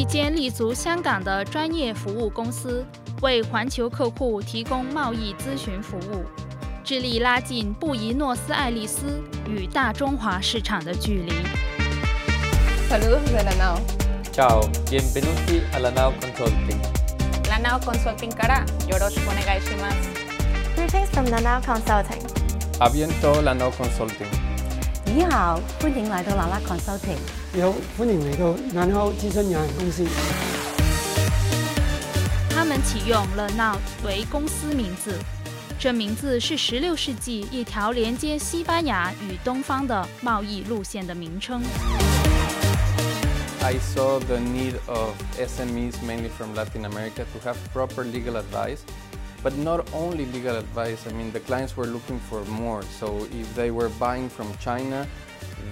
一间立足香港的专业服务公司，为环球客户提供贸易咨询服务，致力拉近布宜诺斯艾利斯与大中华市场的距离。Hello，来自哪闹？叫 Bienvenidos a la Nau Consulting。La Nau Consulting，Kara，你又是要干什么？Greetings from Nau Consulting。Bienvenido a Nau Consulting。你好，欢迎来到 Nau Consulting。由芬兰的一个银行咨询有限公司。他们启用 “Lanau” 为公司名字，这名字是16世纪一条连接西班牙与东方的贸易路线的名称。I saw the need of SMEs, mainly from Latin America, to have proper legal advice, but not only legal advice. I mean, the clients were looking for more. So, if they were buying from China,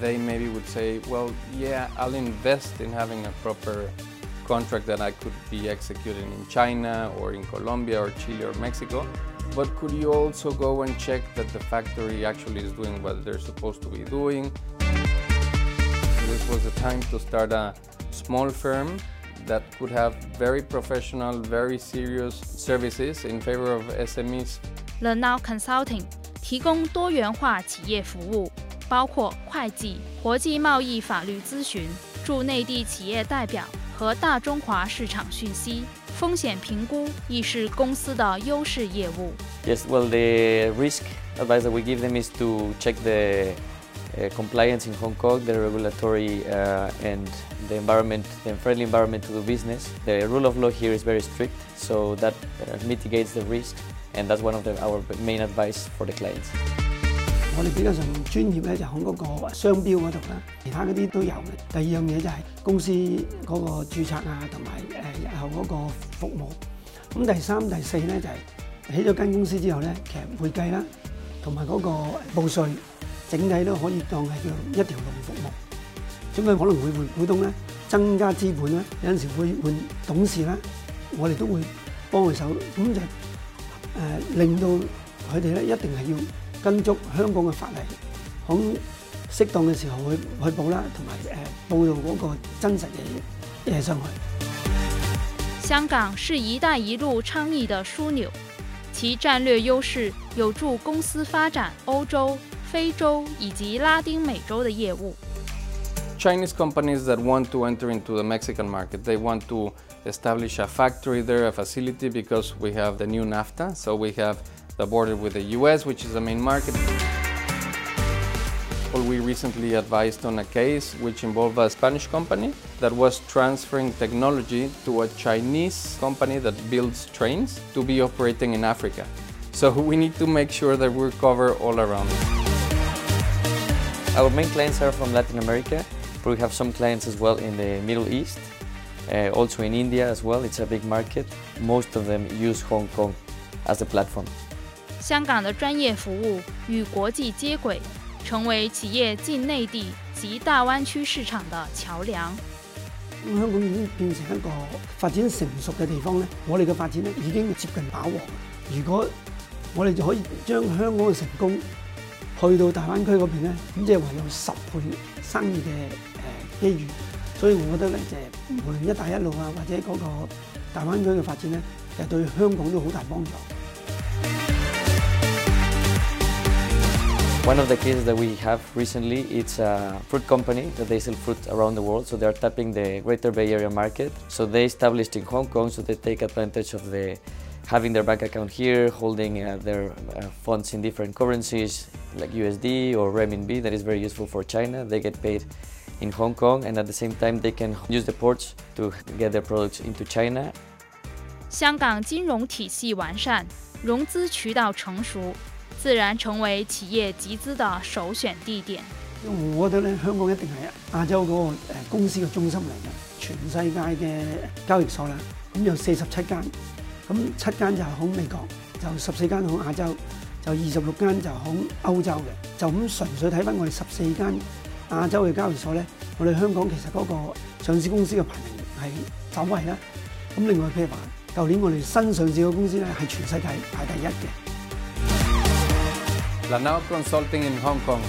they maybe would say, well, yeah, I'll invest in having a proper contract that I could be executing in China or in Colombia or Chile or Mexico. But could you also go and check that the factory actually is doing what they're supposed to be doing? This was the time to start a small firm that could have very professional, very serious services in favor of SMEs. now Consulting 提供多元化企业服务。包括会计、国际贸易法律咨询、驻内地企业代表和大中华市场讯息。风险评估亦是公司的优势业务。Yes, well, the risk advice that we give them is to check the uh, compliance in Hong Kong, the regulatory uh, and the environment, the friendly environment to do business. The rule of law here is very strict, so that uh, mitigates the risk, and that's one of the, our main advice for the clients. 我哋比較上專業咧，就喺嗰個商標嗰度啦，其他嗰啲都有嘅。第二樣嘢就係公司嗰個註冊啊，同埋誒日後嗰個服務。咁第三、第四咧就係起咗間公司之後咧，其實會計啦，同埋嗰個報税整體都可以當係叫一條龍服務。咁佢可能會換股東咧，增加資本咧，有陣時會換董事咧，我哋都會幫佢手，咁就誒令到佢哋咧一定係要。跟足香港嘅法例，好，適當嘅時候去去報啦，同埋誒報道嗰個真實嘅嘢上去。香港是一帶一路倡議嘅枢纽，其戰略優勢有助公司發展歐洲、非洲以及拉丁美洲嘅業務。Chinese companies that want to enter into the Mexican market, they want to establish a factory there, a facility, because we have the new NAFTA. So we have the border with the US, which is the main market. We recently advised on a case which involved a Spanish company that was transferring technology to a Chinese company that builds trains to be operating in Africa. So we need to make sure that we cover all around. Our main clients are from Latin America, but we have some clients as well in the Middle East, uh, also in India as well. It's a big market. Most of them use Hong Kong as the platform. 香港的专业服务与国际接轨，成为企业进内地及大湾区市场的桥梁。咁香港已经变成一个发展成熟嘅地方咧，我哋嘅发展咧已经接近饱和。如果我哋就可以将香港嘅成功去到大湾区嗰边咧，咁即系话有十倍生意嘅诶机遇。所以我觉得咧，就系无论一带一路啊，或者嗰个大湾区嘅发展咧，就对香港都好大帮助。One of the cases that we have recently, it's a fruit company that they sell fruit around the world, so they are tapping the Greater Bay Area market. So they established in Hong Kong, so they take advantage of the having their bank account here, holding uh, their uh, funds in different currencies like USD or RMB. that is very useful for China. They get paid in Hong Kong and at the same time they can use the ports to get their products into China. 香港金融体系完善，融资渠道成熟，自然成为企业集资的首选地点。我觉得咧，香港一定系亚洲嗰个诶公司嘅中心嚟嘅，全世界嘅交易所啦。咁有四十七间，咁七间就响美国，就十四间响亚洲，就二十六间就响欧洲嘅。就咁纯粹睇翻我哋十四间亚洲嘅交易所咧，我哋香港其实嗰个上市公司嘅排名系首位啦。咁另外譬如话，旧年我哋新上市嘅公司咧系全世界排第一嘅。now Consulting in Hong Kong.